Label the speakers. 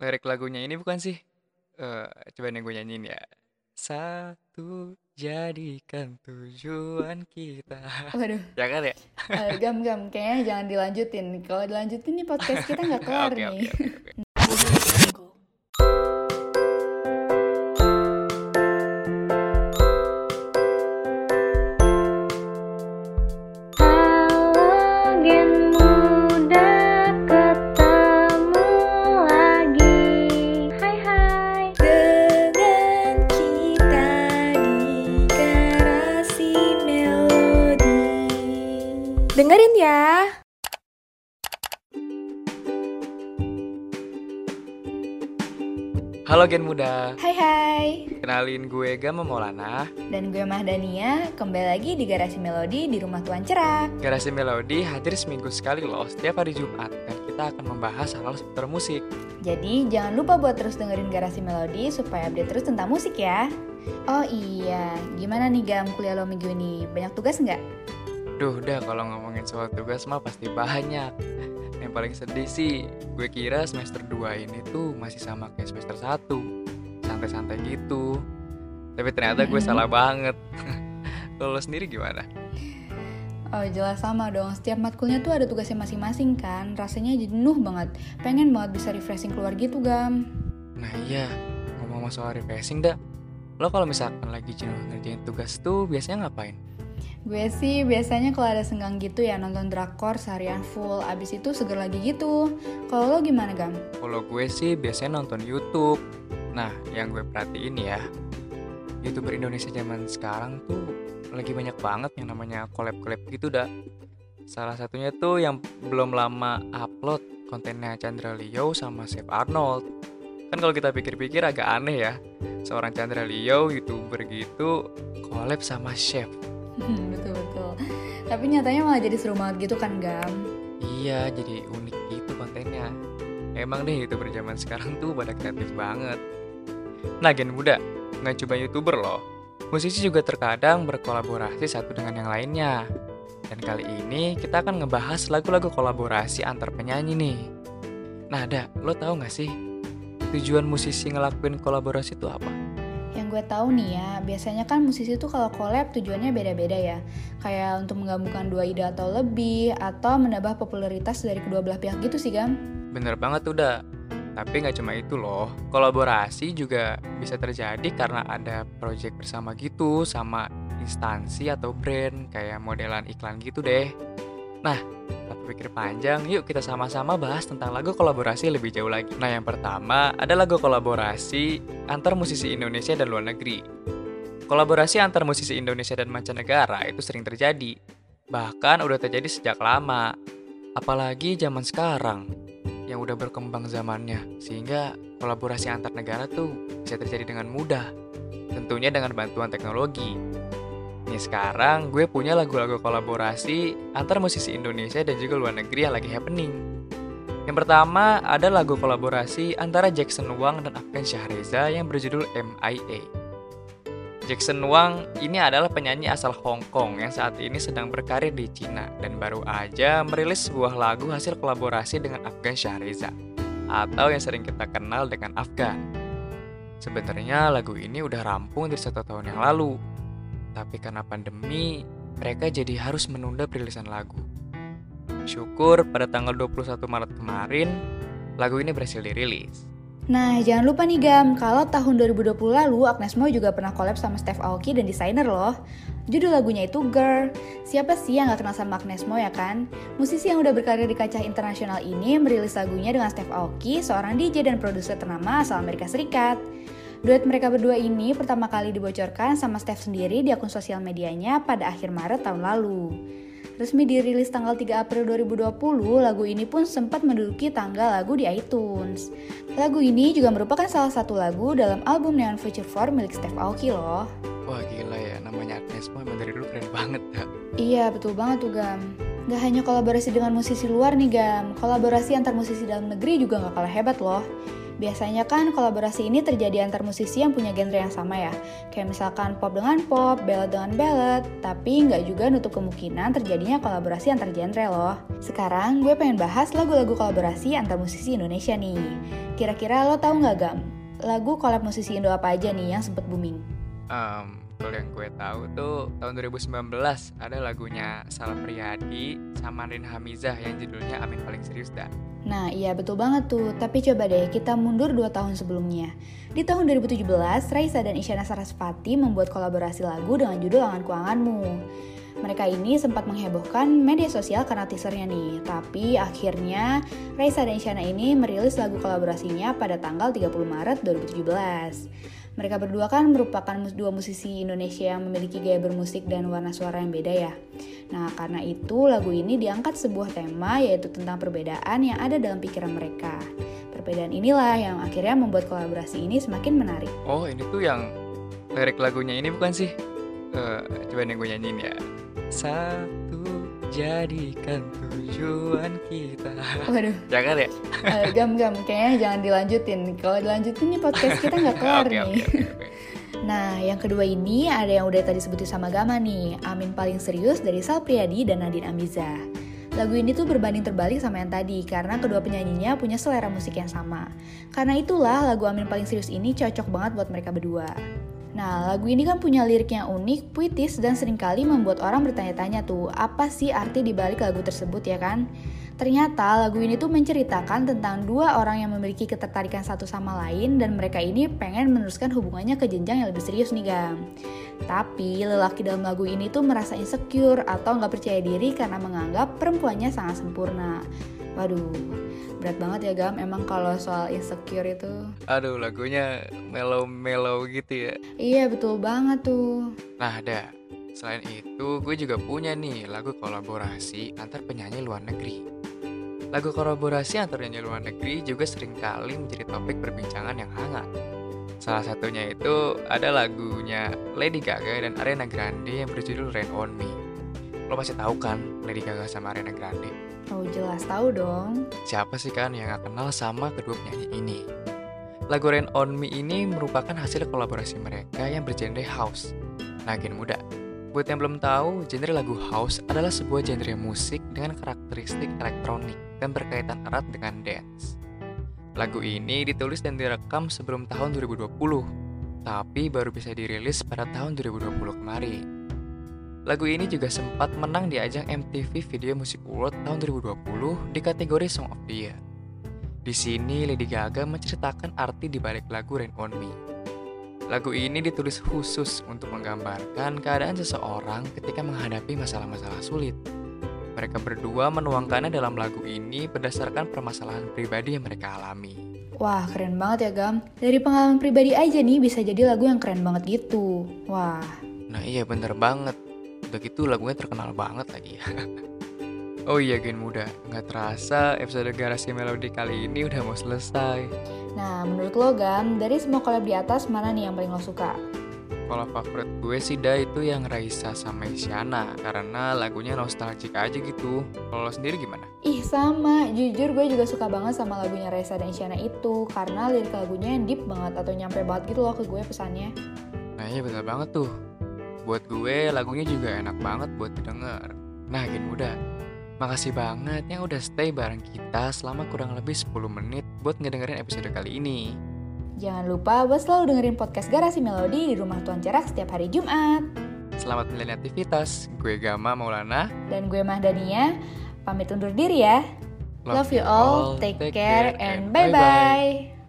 Speaker 1: lirik lagunya ini bukan sih? Eh, coba nih gue nyanyiin ya. Satu jadikan tujuan kita.
Speaker 2: Waduh,
Speaker 1: Jangan ya?
Speaker 2: eh, gam gam kayaknya jangan dilanjutin. Kalau dilanjutin nih podcast kita nggak kelar
Speaker 1: Oke,
Speaker 2: nih.
Speaker 1: oke, oke, oke.
Speaker 2: Dengerin ya.
Speaker 1: Halo Gen Muda,
Speaker 2: Hai hai.
Speaker 1: kenalin gue Gama Maulana.
Speaker 2: Dan gue Mahdania, kembali lagi di Garasi Melodi di Rumah Tuan Cerak.
Speaker 1: Garasi Melodi hadir seminggu sekali loh, setiap hari Jumat. Dan kita akan membahas hal-hal seputar musik.
Speaker 2: Jadi jangan lupa buat terus dengerin Garasi Melodi supaya update terus tentang musik ya. Oh iya, gimana nih Gam kuliah lo minggu ini? Banyak tugas nggak?
Speaker 1: Duh, udah kalau ngomongin soal tugas mah pasti banyak. Yang paling sedih sih, gue kira semester 2 ini tuh masih sama kayak semester 1. Santai-santai gitu. Tapi ternyata gue
Speaker 2: Mm-mm.
Speaker 1: salah banget. Lo sendiri gimana?
Speaker 2: Oh jelas sama dong, setiap matkulnya tuh ada tugasnya masing-masing kan Rasanya jenuh banget, pengen banget bisa refreshing keluar gitu Gam
Speaker 1: Nah iya, ngomong soal refreshing dah. Lo kalau misalkan lagi jenuh ngerjain tugas tuh biasanya ngapain?
Speaker 2: Gue sih biasanya kalau ada senggang gitu ya nonton drakor seharian full Abis itu seger lagi gitu Kalau lo gimana Gam?
Speaker 1: Kalau gue sih biasanya nonton YouTube. Nah, yang gue perhatiin ya, YouTuber Indonesia zaman sekarang tuh lagi banyak banget yang namanya collab-collab gitu dah. Salah satunya tuh yang belum lama upload kontennya Chandra Leo sama Chef Arnold. Kan kalau kita pikir-pikir agak aneh ya, seorang Chandra Leo YouTuber gitu collab sama chef.
Speaker 2: Betul-betul Tapi nyatanya malah jadi seru banget gitu kan Gam
Speaker 1: Iya, jadi unik gitu kontennya. Emang deh YouTuber zaman sekarang tuh pada kreatif banget. Nah, Gen Muda, nggak cuma YouTuber loh. Musisi juga terkadang berkolaborasi satu dengan yang lainnya. Dan kali ini kita akan ngebahas lagu-lagu kolaborasi antar penyanyi nih. Nah, ada, lo tahu nggak sih tujuan musisi ngelakuin kolaborasi itu apa?
Speaker 2: Gue tahu nih ya, biasanya kan musisi tuh kalau collab tujuannya beda-beda ya. Kayak untuk menggabungkan dua ide atau lebih, atau menambah popularitas dari kedua belah pihak gitu sih, Gam.
Speaker 1: Bener banget Da. Tapi nggak cuma itu loh, kolaborasi juga bisa terjadi karena ada project bersama gitu sama instansi atau brand kayak modelan iklan gitu deh. Nah, tanpa pikir panjang, yuk kita sama-sama bahas tentang lagu kolaborasi lebih jauh lagi. Nah, yang pertama ada lagu kolaborasi antar musisi Indonesia dan luar negeri. Kolaborasi antar musisi Indonesia dan mancanegara itu sering terjadi. Bahkan udah terjadi sejak lama. Apalagi zaman sekarang yang udah berkembang zamannya sehingga kolaborasi antar negara tuh bisa terjadi dengan mudah tentunya dengan bantuan teknologi nih sekarang gue punya lagu-lagu kolaborasi antar musisi Indonesia dan juga luar negeri yang lagi happening. Yang pertama ada lagu kolaborasi antara Jackson Wang dan Afgan Shahreza yang berjudul MIA Jackson Wang ini adalah penyanyi asal Hong Kong yang saat ini sedang berkarir di Cina dan baru aja merilis sebuah lagu hasil kolaborasi dengan Afgan Shahreza atau yang sering kita kenal dengan Afgan. Sebenarnya lagu ini udah rampung dari satu tahun yang lalu, tapi karena pandemi mereka jadi harus menunda perilisan lagu. Syukur pada tanggal 21 Maret kemarin lagu ini berhasil dirilis.
Speaker 2: Nah, jangan lupa nih Gam, kalau tahun 2020 lalu Agnes Mo juga pernah collab sama Steph Aoki dan desainer loh. Judul lagunya itu Girl. Siapa sih yang gak kenal sama Agnes Mo ya kan? Musisi yang udah berkarir di kancah internasional ini merilis lagunya dengan Steph Aoki, seorang DJ dan produser ternama asal Amerika Serikat. Duet mereka berdua ini pertama kali dibocorkan sama Steph sendiri di akun sosial medianya pada akhir Maret tahun lalu. Resmi dirilis tanggal 3 April 2020, lagu ini pun sempat menduduki tanggal lagu di iTunes. Lagu ini juga merupakan salah satu lagu dalam album Neon Future 4 milik Steph Aoki loh.
Speaker 1: Wah gila ya, namanya Agnes Mo emang dari dulu keren banget ya.
Speaker 2: Iya, betul banget tuh Gam. Gak hanya kolaborasi dengan musisi luar nih Gam, kolaborasi antar musisi dalam negeri juga gak kalah hebat loh. Biasanya kan kolaborasi ini terjadi antar musisi yang punya genre yang sama ya. Kayak misalkan pop dengan pop, ballad dengan ballad, tapi nggak juga nutup kemungkinan terjadinya kolaborasi antar genre loh. Sekarang gue pengen bahas lagu-lagu kolaborasi antar musisi Indonesia nih. Kira-kira lo tahu nggak Gam? Lagu collab musisi Indo apa aja nih yang sempet booming?
Speaker 1: Em, kalau yang gue tahu tuh tahun 2019 ada lagunya Salah Priadi sama Rin Hamizah yang judulnya Amin Paling Serius dah.
Speaker 2: Nah iya betul banget tuh, tapi coba deh kita mundur 2 tahun sebelumnya. Di tahun 2017, Raisa dan Isyana Sarasvati membuat kolaborasi lagu dengan judul Anganku Anganmu. Mereka ini sempat menghebohkan media sosial karena teasernya nih, tapi akhirnya Raisa dan Isyana ini merilis lagu kolaborasinya pada tanggal 30 Maret 2017. Mereka berdua kan merupakan dua musisi Indonesia yang memiliki gaya bermusik dan warna suara yang beda ya. Nah, karena itu lagu ini diangkat sebuah tema yaitu tentang perbedaan yang ada dalam pikiran mereka. Perbedaan inilah yang akhirnya membuat kolaborasi ini semakin menarik.
Speaker 1: Oh ini tuh yang lirik lagunya ini bukan sih? Eh, coba nih gue nyanyiin ya. Satu jadikan tujuan kita.
Speaker 2: Waduh,
Speaker 1: Jangan ya?
Speaker 2: eh, gam-gam, kayaknya jangan dilanjutin. Kalau dilanjutin nih podcast kita nggak kelar
Speaker 1: Oke
Speaker 2: nih.
Speaker 1: oke oke. oke.
Speaker 2: Nah, yang kedua ini ada yang udah tadi sebutin sama Gama nih, Amin Paling Serius dari Sal Priadi dan Nadine Amiza. Lagu ini tuh berbanding terbalik sama yang tadi karena kedua penyanyinya punya selera musik yang sama. Karena itulah lagu Amin Paling Serius ini cocok banget buat mereka berdua. Nah, lagu ini kan punya lirik yang unik, puitis, dan sering kali membuat orang bertanya-tanya tuh, apa sih arti di balik lagu tersebut ya kan? Ternyata lagu ini tuh menceritakan tentang dua orang yang memiliki ketertarikan satu sama lain dan mereka ini pengen meneruskan hubungannya ke jenjang yang lebih serius nih Gam. Tapi lelaki dalam lagu ini tuh merasa insecure atau nggak percaya diri karena menganggap perempuannya sangat sempurna. Waduh, berat banget ya Gam emang kalau soal insecure itu.
Speaker 1: Aduh lagunya mellow-mellow gitu ya.
Speaker 2: Iya betul banget tuh.
Speaker 1: Nah ada. Selain itu gue juga punya nih lagu kolaborasi antar penyanyi luar negeri. Lagu kolaborasi antar penyanyi luar negeri juga sering kali menjadi topik perbincangan yang hangat. Salah satunya itu ada lagunya Lady Gaga dan Ariana Grande yang berjudul Rain On Me. Lo pasti tahu kan Lady Gaga sama Ariana Grande?
Speaker 2: Oh jelas tahu dong.
Speaker 1: Siapa sih kan yang gak kenal sama kedua penyanyi ini? Lagu Rain On Me ini merupakan hasil kolaborasi mereka yang bergenre house. Nah, gen muda. Buat yang belum tahu, genre lagu house adalah sebuah genre musik dengan karakteristik elektronik dan berkaitan erat dengan dance. Lagu ini ditulis dan direkam sebelum tahun 2020, tapi baru bisa dirilis pada tahun 2020 kemarin. Lagu ini juga sempat menang di ajang MTV Video Music Award tahun 2020 di kategori Song of the Year. Di sini Lady Gaga menceritakan arti di balik lagu Rain On Me. Lagu ini ditulis khusus untuk menggambarkan keadaan seseorang ketika menghadapi masalah-masalah sulit. Mereka berdua menuangkannya dalam lagu ini berdasarkan permasalahan pribadi yang mereka alami.
Speaker 2: Wah keren banget ya Gam. Dari pengalaman pribadi aja nih bisa jadi lagu yang keren banget gitu. Wah.
Speaker 1: Nah iya bener banget. Udah gitu lagunya terkenal banget lagi ya. oh iya gen muda, nggak terasa episode Garasi Melodi kali ini udah mau selesai.
Speaker 2: Nah menurut lo Gam, dari semua collab di atas mana nih yang paling lo suka?
Speaker 1: Kalau favorit gue sih dah itu yang Raisa sama Isyana karena lagunya nostalgic aja gitu. Kalau lo sendiri gimana?
Speaker 2: Ih sama, jujur gue juga suka banget sama lagunya Reza dan Isyana itu Karena lirik lagunya yang deep banget atau nyampe banget gitu loh ke gue pesannya
Speaker 1: Nah iya bener banget tuh. Buat gue lagunya juga enak banget buat didengar. Nah gen muda, makasih banget yang udah stay bareng kita selama kurang lebih 10 menit buat ngedengerin episode kali ini.
Speaker 2: Jangan lupa buat selalu dengerin podcast Garasi Melodi di Rumah Tuan Cerak setiap hari Jumat
Speaker 1: Selamat menjalani aktivitas. Gue Gama Maulana.
Speaker 2: Dan gue Mahdania, pamit undur diri ya Love you all, take care, and bye-bye